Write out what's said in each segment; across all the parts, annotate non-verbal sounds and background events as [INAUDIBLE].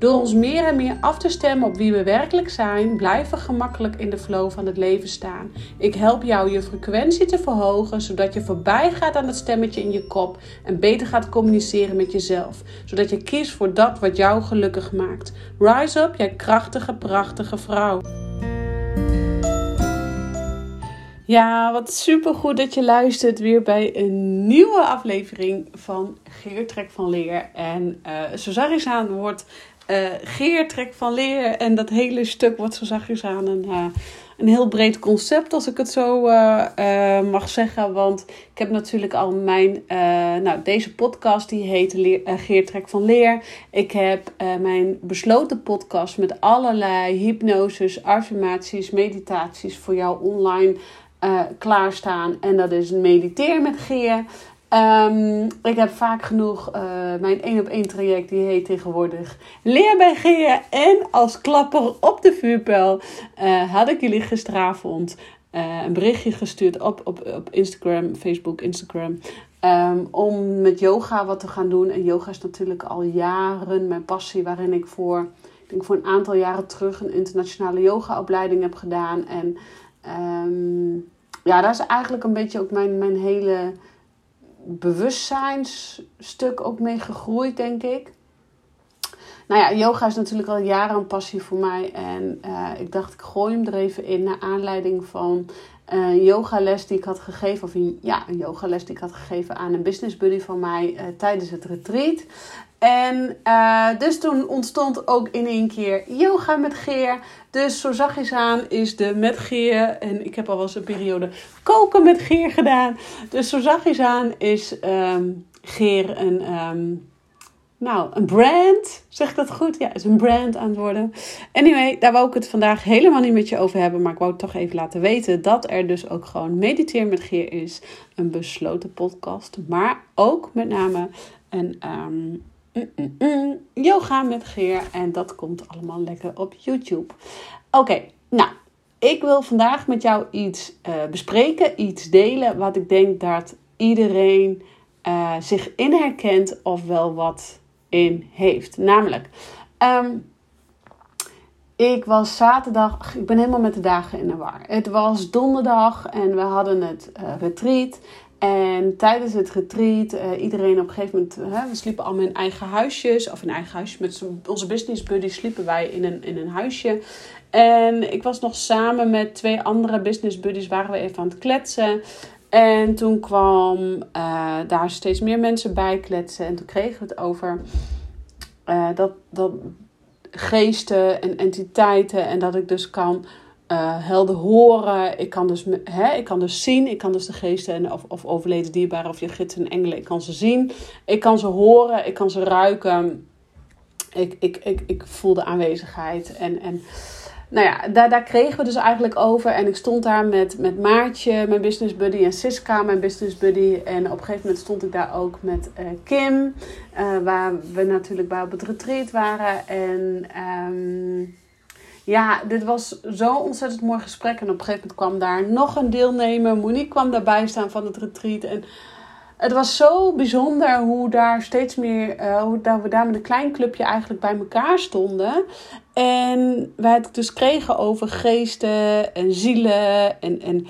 Door ons meer en meer af te stemmen op wie we werkelijk zijn, blijven we gemakkelijk in de flow van het leven staan. Ik help jou je frequentie te verhogen, zodat je voorbij gaat aan het stemmetje in je kop en beter gaat communiceren met jezelf, zodat je kiest voor dat wat jou gelukkig maakt. Rise up, jij krachtige, prachtige vrouw. Ja, wat super goed dat je luistert weer bij een nieuwe aflevering van Geertrek van Leer. En uh, zo aan wordt uh, Geertrek van Leer en dat hele stuk wordt zo zachtjes aan een, uh, een heel breed concept, als ik het zo uh, mag zeggen. Want ik heb natuurlijk al mijn, nou deze podcast die heet Geertrek van Leer. Ik heb mijn besloten podcast met allerlei hypnoses, affirmaties, meditaties voor jou online klaarstaan. En dat is mediteer met Geer. Um, ik heb vaak genoeg uh, mijn één op één traject, die heet tegenwoordig Leer bij Geer. En als klapper op de vuurpijl uh, had ik jullie gisteravond een berichtje gestuurd op, op, op Instagram, Facebook, Instagram. Um, om met yoga wat te gaan doen. En yoga is natuurlijk al jaren mijn passie, waarin ik voor, ik denk voor een aantal jaren terug een internationale yogaopleiding heb gedaan. En Um, ja, daar is eigenlijk een beetje ook mijn, mijn hele bewustzijnsstuk ook mee gegroeid, denk ik. Nou ja, yoga is natuurlijk al jaren een passie voor mij. En uh, ik dacht, ik gooi hem er even in naar aanleiding van een yogales die ik had gegeven. Of een, ja, een yogales die ik had gegeven aan een business buddy van mij uh, tijdens het retreat. En uh, dus toen ontstond ook in één keer yoga met Geer. Dus zo zag je aan is de met Geer. En ik heb al wel eens een periode koken met Geer gedaan. Dus zo zag je aan is um, Geer een, um, nou, een brand. Zeg ik dat goed? Ja, is een brand aan het worden. Anyway, daar wou ik het vandaag helemaal niet met je over hebben. Maar ik wou het toch even laten weten dat er dus ook gewoon Mediteer met Geer is. Een besloten podcast. Maar ook met name een... Um, Mm, mm. Yoga met Geer. En dat komt allemaal lekker op YouTube. Oké, nou, ik wil vandaag met jou iets uh, bespreken, iets delen wat ik denk dat iedereen uh, zich in herkent of wel wat in heeft. Namelijk, um, ik was zaterdag, ik ben helemaal met de dagen in de war. Het was donderdag en we hadden het uh, retreat. En tijdens het retreat, uh, iedereen op een gegeven moment, uh, we sliepen allemaal in eigen huisjes. Of in eigen huisje, met onze business buddy sliepen wij in een, in een huisje. En ik was nog samen met twee andere business buddies, waren we even aan het kletsen. En toen kwam uh, daar steeds meer mensen bij kletsen. En toen kregen we het over dat, dat geesten en entiteiten. En dat ik dus kan uh, helder horen. Ik kan, dus, hè, ik kan dus zien. Ik kan dus de geesten en, of, of overleden dierbaren of je gidsen en engelen. Ik kan ze zien. Ik kan ze horen. Ik kan ze ruiken. Ik, ik, ik, ik voel de aanwezigheid. En, en nou ja, daar, daar kregen we dus eigenlijk over. En ik stond daar met, met Maartje, mijn business buddy, en Siska, mijn business buddy. En op een gegeven moment stond ik daar ook met uh, Kim, uh, waar we natuurlijk bij op het retreat waren. En um, ja, dit was zo'n ontzettend mooi gesprek. En op een gegeven moment kwam daar nog een deelnemer. Monique kwam daarbij staan van het retreat. En het was zo bijzonder hoe daar steeds meer, uh, hoe daar, we daar met een klein clubje eigenlijk bij elkaar stonden. En wij het dus kregen over geesten en zielen. En, en,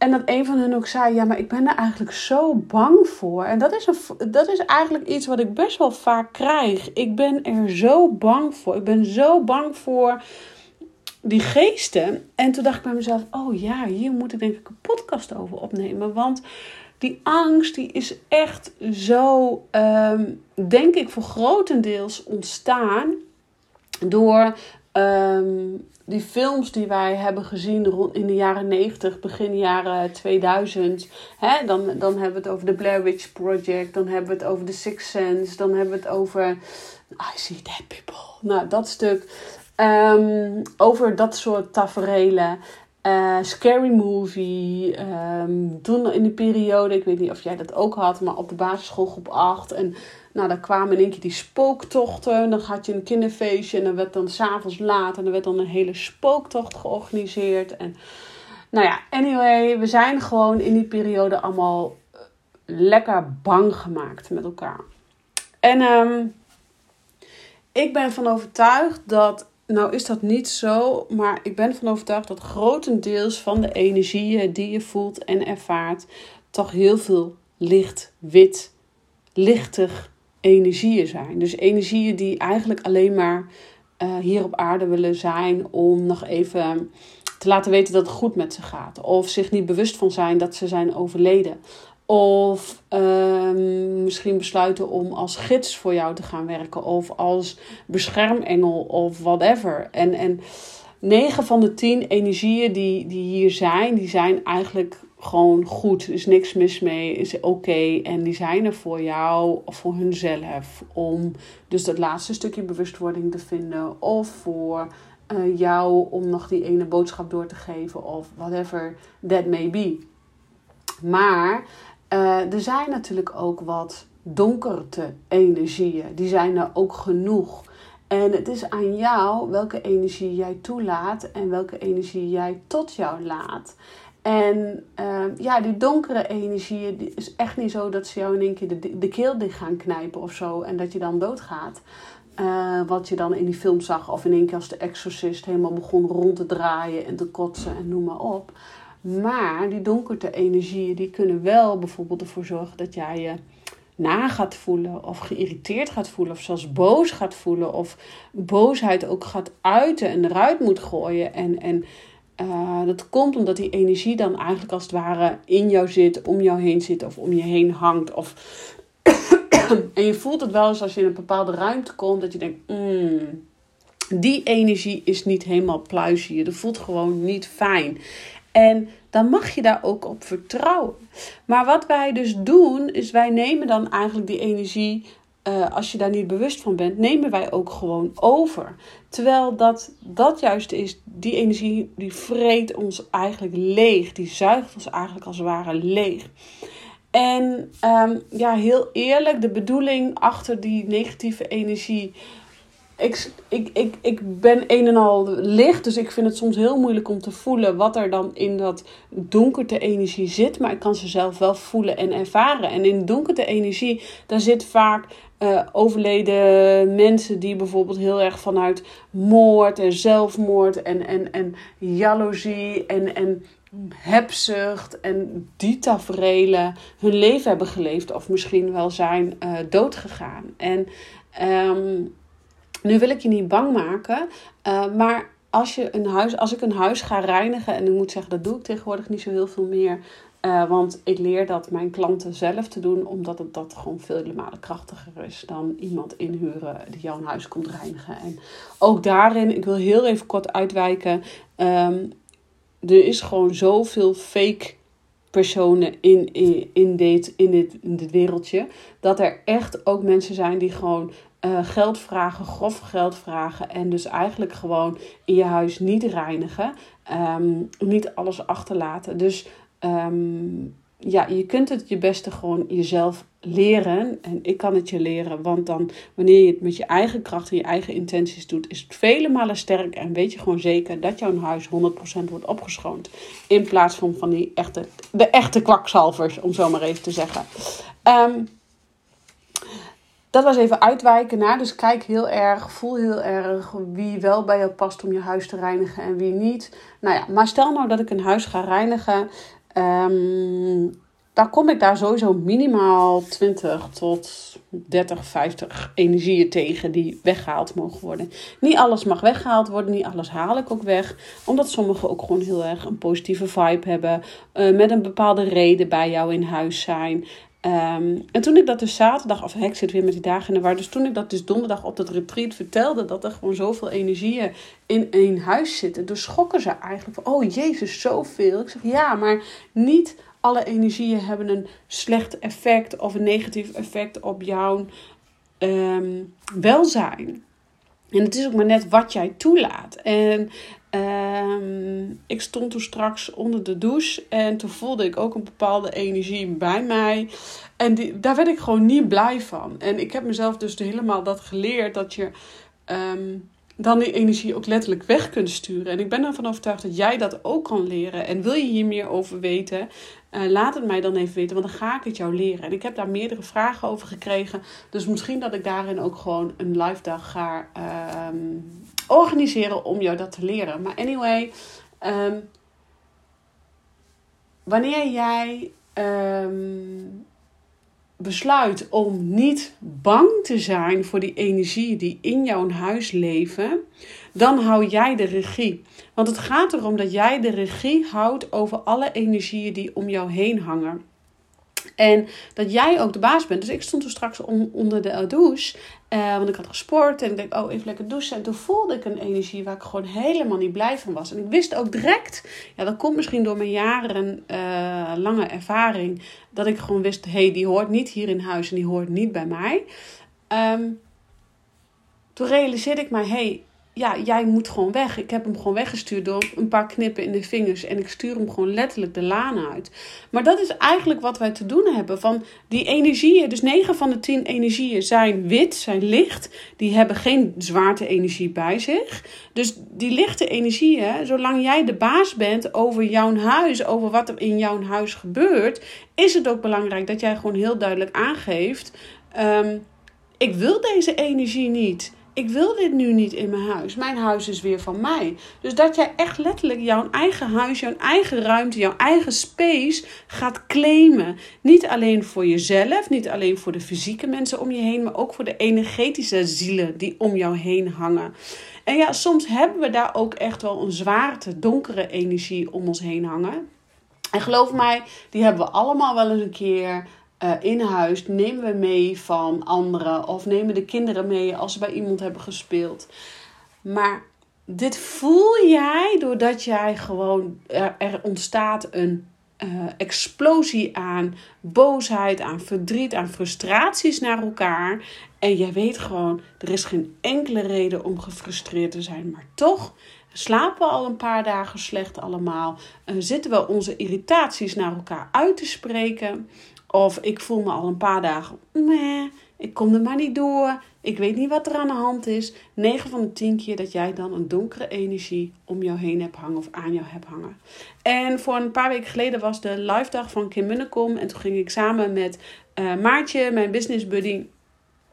en dat een van hen ook zei: Ja, maar ik ben er eigenlijk zo bang voor. En dat is, een, dat is eigenlijk iets wat ik best wel vaak krijg. Ik ben er zo bang voor. Ik ben zo bang voor die geesten. En toen dacht ik bij mezelf: Oh ja, hier moet ik denk ik een podcast over opnemen. Want die angst die is echt zo, um, denk ik, voor grotendeels ontstaan door ehm, die films die wij hebben gezien rond in de jaren 90, begin jaren 2000. Hè, dan, dan hebben we het over de Blair Witch Project. Dan hebben we het over The Sixth Sense. Dan hebben we het over I See Dead People. Nou, dat stuk. Ehm, over dat soort taferelen. Uh, scary Movie. Um, toen in die periode, ik weet niet of jij dat ook had, maar op de basisschool groep 8. En nou, dan kwamen in één keer die spooktochten. Dan had je een kinderfeestje en dan werd dan s'avonds laat en dan werd dan een hele spooktocht georganiseerd. En nou ja, anyway, we zijn gewoon in die periode allemaal eh, lekker bang gemaakt met elkaar. En um, ik ben van overtuigd dat nou is dat niet zo, maar ik ben van overtuigd dat grotendeels van de energieën die je voelt en ervaart, toch heel veel licht, wit, lichtig energieën zijn. Dus energieën die eigenlijk alleen maar uh, hier op aarde willen zijn om nog even te laten weten dat het goed met ze gaat. Of zich niet bewust van zijn dat ze zijn overleden. Of um, misschien besluiten om als gids voor jou te gaan werken. Of als beschermengel of whatever. En, en 9 van de 10 energieën die, die hier zijn, die zijn eigenlijk gewoon goed. Er is niks mis mee, is oké. En die zijn er voor jou of voor hunzelf. Om dus dat laatste stukje bewustwording te vinden. Of voor uh, jou om nog die ene boodschap door te geven. Of whatever that may be. Maar uh, er zijn natuurlijk ook wat donkerte energieën. Die zijn er ook genoeg. En het is aan jou welke energie jij toelaat en welke energie jij tot jou laat. En uh, ja, die donkere energieën die is echt niet zo dat ze jou in één keer de, de keel dicht gaan knijpen of zo en dat je dan doodgaat. Uh, wat je dan in die film zag, of in één keer als de exorcist helemaal begon rond te draaien en te kotsen en noem maar op. Maar die donkerte energieën die kunnen wel bijvoorbeeld ervoor zorgen dat jij je na gaat voelen of geïrriteerd gaat voelen of zelfs boos gaat voelen of boosheid ook gaat uiten en eruit moet gooien. En, en uh, dat komt omdat die energie dan eigenlijk als het ware in jou zit, om jou heen zit of om je heen hangt. Of [CLEARS THROAT] en je voelt het wel eens als je in een bepaalde ruimte komt dat je denkt, mm, die energie is niet helemaal pluisje. Dat voelt gewoon niet fijn. En dan mag je daar ook op vertrouwen. Maar wat wij dus doen, is wij nemen dan eigenlijk die energie, uh, als je daar niet bewust van bent, nemen wij ook gewoon over. Terwijl dat, dat juist is, die energie die vreet ons eigenlijk leeg. Die zuigt ons eigenlijk als het ware leeg. En um, ja, heel eerlijk, de bedoeling achter die negatieve energie ik, ik, ik, ik ben een en al licht, dus ik vind het soms heel moeilijk om te voelen wat er dan in dat donkerte energie zit. Maar ik kan ze zelf wel voelen en ervaren. En in donkerte energie, daar zit vaak uh, overleden mensen die bijvoorbeeld heel erg vanuit moord en zelfmoord en, en, en jaloezie en, en hebzucht en die taferelen hun leven hebben geleefd of misschien wel zijn uh, doodgegaan. En um, nu wil ik je niet bang maken, uh, maar als, je een huis, als ik een huis ga reinigen, en ik moet zeggen, dat doe ik tegenwoordig niet zo heel veel meer. Uh, want ik leer dat mijn klanten zelf te doen, omdat het dat gewoon vele malen krachtiger is dan iemand inhuren die jouw huis komt reinigen. En ook daarin, ik wil heel even kort uitwijken. Um, er is gewoon zoveel fake personen in, in, in, dit, in, dit, in dit wereldje. Dat er echt ook mensen zijn die gewoon uh, geld vragen, grof geld vragen. En dus eigenlijk gewoon in je huis niet reinigen. Um, niet alles achterlaten. Dus um, ja, je kunt het je beste gewoon jezelf leren. En ik kan het je leren. Want dan, wanneer je het met je eigen kracht en je eigen intenties doet, is het vele malen sterker. En weet je gewoon zeker dat jouw huis 100% wordt opgeschoond. In plaats van van die echte, de echte kwakzalvers, om zo maar even te zeggen. Um, dat was even uitwijken naar. Dus kijk heel erg, voel heel erg wie wel bij jou past om je huis te reinigen en wie niet. Nou ja, maar stel nou dat ik een huis ga reinigen. Um, dan kom ik daar sowieso minimaal 20 tot 30, 50 energieën tegen die weggehaald mogen worden. Niet alles mag weggehaald worden, niet alles haal ik ook weg. Omdat sommige ook gewoon heel erg een positieve vibe hebben. Uh, met een bepaalde reden bij jou in huis zijn. Ehm, en toen ik dat dus zaterdag, of ik zit weer met die dagen in de war. Dus toen ik dat dus donderdag op dat retreat vertelde, dat er gewoon zoveel energieën in één huis zitten. Dus schokken ze eigenlijk van, oh jezus, zoveel. Ik zeg, ja, maar niet alle energieën hebben een slecht effect of een negatief effect op jouw ehm, welzijn. En het is ook maar net wat jij toelaat. En um, ik stond toen straks onder de douche en toen voelde ik ook een bepaalde energie bij mij. En die, daar werd ik gewoon niet blij van. En ik heb mezelf dus helemaal dat geleerd dat je um, dan die energie ook letterlijk weg kunt sturen. En ik ben ervan overtuigd dat jij dat ook kan leren. En wil je hier meer over weten? Uh, laat het mij dan even weten, want dan ga ik het jou leren. En ik heb daar meerdere vragen over gekregen. Dus misschien dat ik daarin ook gewoon een live dag ga uh, organiseren om jou dat te leren. Maar anyway, um, wanneer jij um, besluit om niet bang te zijn voor die energie die in jouw huis leven, dan hou jij de regie. Want het gaat erom dat jij de regie houdt over alle energieën die om jou heen hangen. En dat jij ook de baas bent. Dus ik stond er straks onder de douche. Uh, want ik had gesport en ik denk, oh, even lekker douchen. En toen voelde ik een energie waar ik gewoon helemaal niet blij van was. En ik wist ook direct, ja, dat komt misschien door mijn jaren uh, lange ervaring, dat ik gewoon wist, hey, die hoort niet hier in huis en die hoort niet bij mij. Um, toen realiseerde ik mij, hey, ja, jij moet gewoon weg. Ik heb hem gewoon weggestuurd door een paar knippen in de vingers. En ik stuur hem gewoon letterlijk de laan uit. Maar dat is eigenlijk wat wij te doen hebben. Van die energieën, dus 9 van de 10 energieën zijn wit, zijn licht. Die hebben geen zwaarte-energie bij zich. Dus die lichte energieën, zolang jij de baas bent over jouw huis, over wat er in jouw huis gebeurt, is het ook belangrijk dat jij gewoon heel duidelijk aangeeft: um, ik wil deze energie niet ik wil dit nu niet in mijn huis. Mijn huis is weer van mij. Dus dat jij echt letterlijk jouw eigen huis, jouw eigen ruimte, jouw eigen space gaat claimen. Niet alleen voor jezelf, niet alleen voor de fysieke mensen om je heen, maar ook voor de energetische zielen die om jou heen hangen. En ja, soms hebben we daar ook echt wel een zwaarte, donkere energie om ons heen hangen. En geloof mij, die hebben we allemaal wel eens een keer uh, in huis nemen we mee van anderen of nemen de kinderen mee als ze bij iemand hebben gespeeld. Maar dit voel jij doordat jij gewoon er, ontstaat een uh, explosie aan boosheid, aan verdriet, aan frustraties naar elkaar. En jij weet gewoon, er is geen enkele reden om gefrustreerd te zijn. Maar toch slapen we al een paar dagen slecht allemaal. Uh, zitten we onze irritaties naar elkaar uit te spreken. Of ik voel me al een paar dagen, meh, ik kom er maar niet door. Ik weet niet wat er aan de hand is. 9 van de 10 keer dat jij dan een donkere energie om jou heen hebt hangen of aan jou hebt hangen. En voor een paar weken geleden was de live dag van Kim Munnekom. En toen ging ik samen met uh, Maartje, mijn business buddy,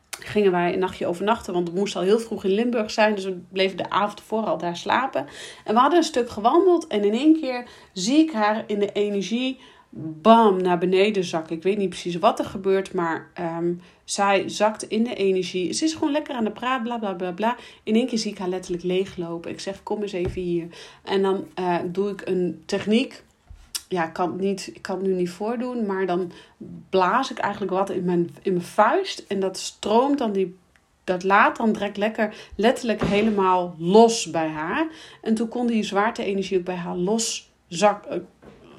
gingen wij een nachtje overnachten. Want we moesten al heel vroeg in Limburg zijn. Dus we bleven de avond tevoren al daar slapen. En we hadden een stuk gewandeld. En in één keer zie ik haar in de energie bam, naar beneden zakken. Ik weet niet precies wat er gebeurt, maar um, zij zakt in de energie. Ze is gewoon lekker aan de praat, bla bla bla bla. In één keer zie ik haar letterlijk leeglopen. Ik zeg, kom eens even hier. En dan uh, doe ik een techniek. Ja, ik kan, het niet, ik kan nu niet voordoen, maar dan blaas ik eigenlijk wat in mijn, in mijn vuist. En dat stroomt dan die dat laat dan direct lekker letterlijk helemaal los bij haar. En toen kon die zwaarte-energie ook bij haar los zak, eh,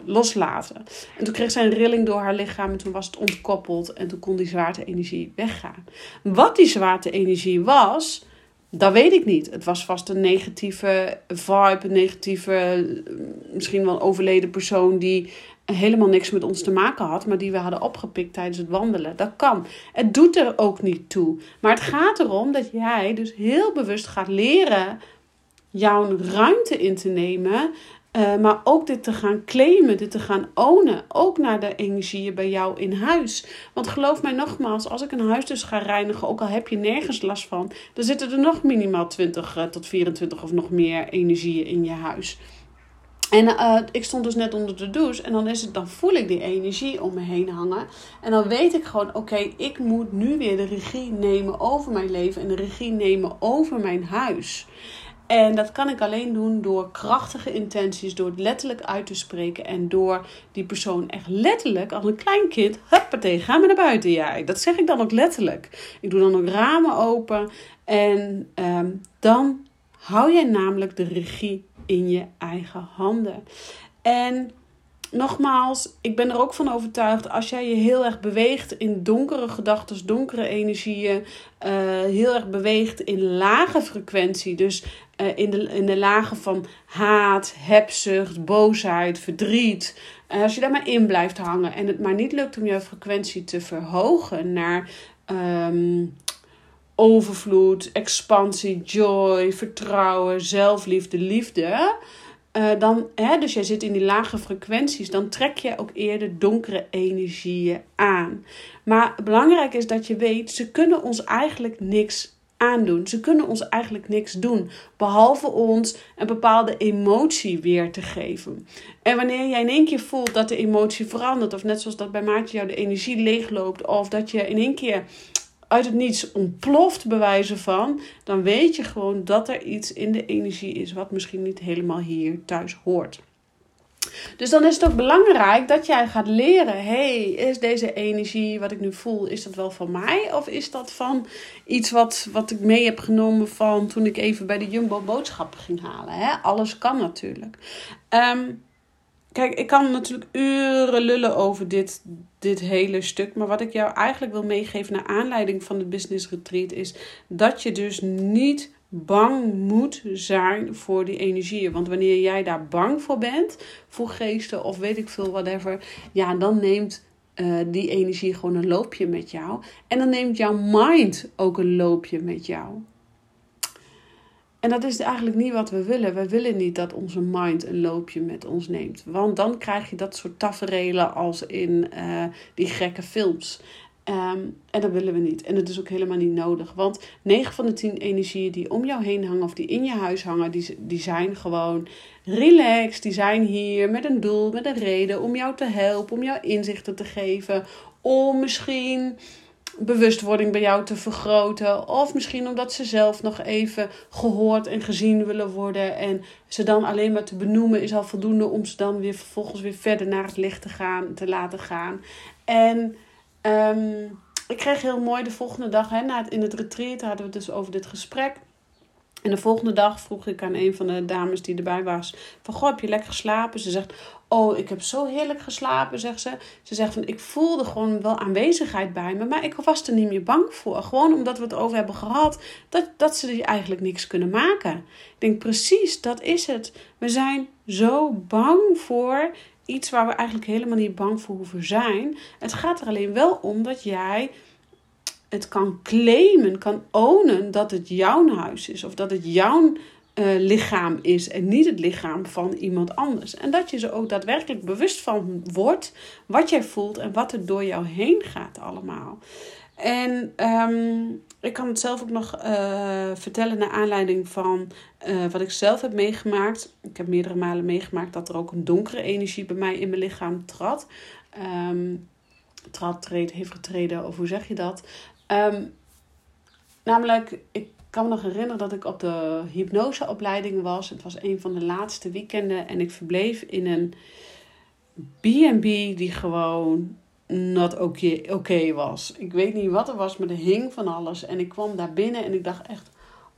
loslaten. En toen kreeg zij een rilling door haar lichaam en toen was het ontkoppeld en toen kon die zwaarte-energie weggaan. Wat die zwaarte-energie was, dat weet ik niet. Het was vast een negatieve vibe, een negatieve, misschien wel overleden persoon die helemaal niks met ons te maken had, maar die we hadden opgepikt tijdens het wandelen. Dat kan. Het doet er ook niet toe. Maar het gaat erom dat jij dus heel bewust gaat leren jouw ruimte in te nemen uh, maar ook dit te gaan claimen, dit te gaan ownen. Ook naar de energieën bij jou in huis. Want geloof mij nogmaals, als ik een huis dus ga reinigen, ook al heb je nergens last van, dan zitten er nog minimaal 20 uh, eh, tot 24 of nog meer energieën in je huis. En uh, ik stond dus net onder de douche en dan, is het, dan voel ik die energie om me heen hangen. En dan weet ik gewoon, oké, ik moet nu weer de regie nemen over mijn leven en de regie nemen over mijn huis. En dat kan ik alleen doen door krachtige intenties, door het letterlijk uit te spreken en door die persoon echt letterlijk als een klein kind, huppatee, ga maar naar buiten jij. Dat zeg ik dan ook letterlijk. Ik doe dan ook ramen open en ehm, dan hou jij namelijk de regie in je eigen handen. En nogmaals, ik ben er ook van overtuigd, als jij je heel erg beweegt in donkere gedachten, donkere energieën, uh, heel erg beweegt in lage frequentie, dus uh, in, de, in de lagen van haat, hebzucht, boosheid, verdriet. Uh, als je daar maar in blijft hangen en het maar niet lukt om jouw frequentie te verhogen naar um, overvloed, expansie, joy, vertrouwen, zelfliefde, liefde uh, dan, hè, dus jij zit in die lage frequenties, dan trek je ook eerder donkere energieën aan. Maar belangrijk is dat je weet, ze kunnen ons eigenlijk niks aandoen. Ze kunnen ons eigenlijk niks doen, behalve ons een bepaalde emotie weer te geven. En wanneer jij in één keer voelt dat de emotie verandert, of net zoals dat bij Maartje jou de energie leegloopt, of dat je in één keer uit het niets ontploft bewijzen van, dan weet je gewoon dat er iets in de energie is wat misschien niet helemaal hier thuis hoort. Dus dan is het ook belangrijk dat jij gaat leren: hey, is deze energie wat ik nu voel, is dat wel van mij? Of is dat van iets wat, wat ik mee heb genomen van toen ik even bij de Jumbo boodschappen ging halen? Hè? Alles kan natuurlijk. Um, Kijk, ik kan natuurlijk uren lullen over dit, dit hele stuk. Maar wat ik jou eigenlijk wil meegeven naar aanleiding van de business retreat is dat je dus niet bang moet zijn voor die energieën. Want wanneer jij daar bang voor bent, voor geesten of weet ik veel, whatever, ja, dan neemt uh, die energie gewoon een loopje met jou. En dan neemt jouw mind ook een loopje met jou. En dat is eigenlijk niet wat we willen. We willen niet dat onze mind een loopje met ons neemt. Want dan krijg je dat soort taferelen als in uh, die gekke films. Um, en dat willen we niet. En dat is ook helemaal niet nodig. Want 9 van de 10 energieën die om jou heen hangen of die in je huis hangen, die, die zijn gewoon relaxed. Die zijn hier met een doel, met een reden om jou te helpen, om jou inzichten te geven. Om misschien bewustwording bij jou te vergroten. Of misschien omdat ze zelf nog even gehoord en gezien willen worden. En ze dan alleen maar te benoemen is al voldoende om ze dan weer vervolgens weer verder naar het licht te gaan, te laten gaan. En um, ik kreeg heel mooi de volgende dag, hè, na het, in het retreat hadden we het dus over dit gesprek. En de volgende dag vroeg ik aan een van de dames die erbij was: van goh, heb je lekker geslapen? Ze zegt: Oh, ik heb zo heerlijk geslapen, zegt ze. Ze zegt van ik voelde gewoon wel aanwezigheid bij me, maar ik was er niet meer bang voor. Gewoon omdat we het over hebben gehad dat, dat ze er eigenlijk niks kunnen maken. Ik denk precies, dat is het. We zijn zo bang voor iets waar we eigenlijk helemaal niet bang voor hoeven zijn. Het gaat er alleen wel om dat jij het kan claimen, kan ownen dat het jouw huis is of dat het jouw uh, lichaam is en niet het lichaam van iemand anders. En dat je er ook daadwerkelijk bewust van wordt wat jij voelt en wat er door jou heen gaat allemaal. En um, ik kan het zelf ook nog uh, vertellen naar aanleiding van uh, wat ik zelf heb meegemaakt. Ik heb meerdere malen meegemaakt dat er ook een donkere energie bij mij in mijn lichaam trad. Um, trad, heeft getreden, of hoe zeg je dat? Um, namelijk, ik kan me nog herinneren dat ik op de hypnoseopleiding was. Het was een van de laatste weekenden en ik verbleef in een B&B die gewoon not oké okay was. Ik weet niet wat er was, maar er hing van alles. En ik kwam daar binnen en ik dacht echt,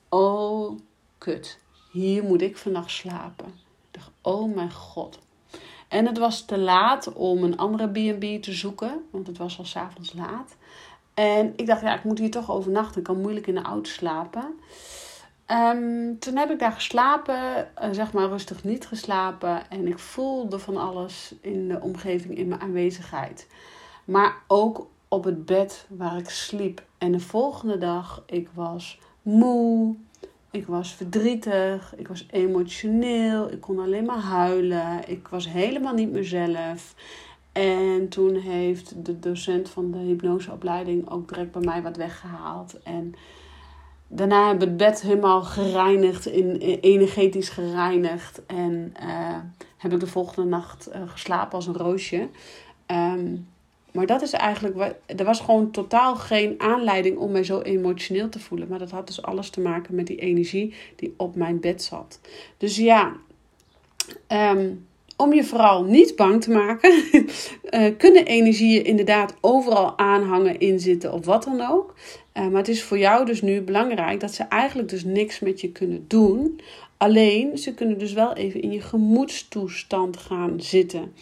oh kut, hier moet ik vannacht slapen. Ik dacht, oh mijn god. En het was te laat om een andere B&B te zoeken, want het was al s'avonds laat. En ik dacht, ja, ik moet hier toch overnachten. Ik kan moeilijk in de auto slapen. Um, toen heb ik daar geslapen, uh, zeg maar rustig niet geslapen. En ik voelde van alles in de omgeving, in mijn aanwezigheid. Maar ook op het bed waar ik sliep. En de volgende dag, ik was moe. Ik was verdrietig. Ik was emotioneel. Ik kon alleen maar huilen. Ik was helemaal niet mezelf. En toen heeft de docent van de hypnoseopleiding ook direct bij mij wat weggehaald. En daarna hebben we het bed helemaal gereinigd, in, energetisch gereinigd. En uh, heb ik de volgende nacht uh, geslapen als een roosje. Um, Maar dat is eigenlijk, er was gewoon totaal geen aanleiding om mij zo emotioneel te voelen. Maar dat had dus alles te maken met die energie die op mijn bed zat. Dus ja, ehm, om je vooral niet bang te maken, uh, [LAUGHS] kunnen energieën inderdaad overal aanhangen, inzitten of wat dan ook. Uh, maar het is voor jou dus nu belangrijk dat ze eigenlijk dus niks met je kunnen doen. Alleen ze kunnen dus wel even in je gemoedstoestand gaan zitten.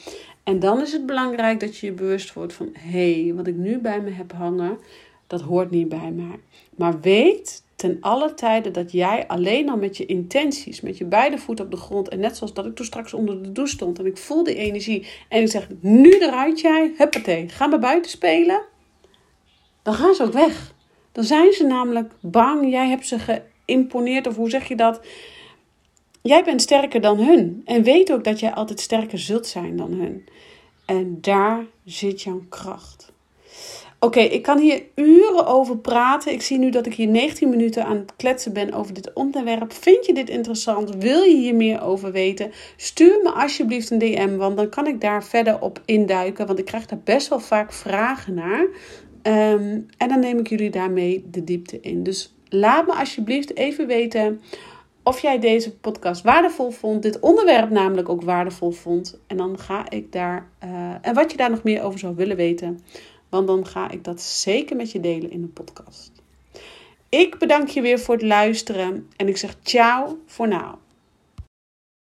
En dan is het belangrijk dat je je bewust wordt van: hé, hey, wat ik nu bij me heb hangen, dat hoort niet bij mij. Maar weet ten alle tijden dat jij alleen al met je intenties, met je beide voeten op de grond, en net zoals dat ik toen straks onder de douche stond en ik voel die energie en ik zeg: nu eruit jij, huppatee, ga maar buiten spelen. Dan gaan ze ook weg. Dan zijn ze namelijk bang. Jij hebt ze geïmponeerd, of hoe zeg je dat? Jij bent sterker dan hun. En weet ook dat jij altijd sterker zult zijn dan hun. En daar zit jouw kracht. Oké, ik kan hier uren over praten. Ik zie nu dat ik hier 19 minuten aan het kletsen ben over dit onderwerp. Vind je dit interessant? Wil je hier meer over weten? Stuur me alsjeblieft een DM, want dan kan ik daar verder op induiken. Want ik krijg daar best wel vaak vragen naar. Um, en dan neem ik jullie daarmee de diepte in. Dus laat me alsjeblieft even weten of jij deze podcast waardevol vond, dit onderwerp namelijk ook waardevol vond. En dan ga ik daar, uh, en wat je daar nog meer over zou willen weten, want dan ga ik dat zeker met je delen in een podcast. Ik bedank je weer voor het luisteren en ik zeg ciao voor nu.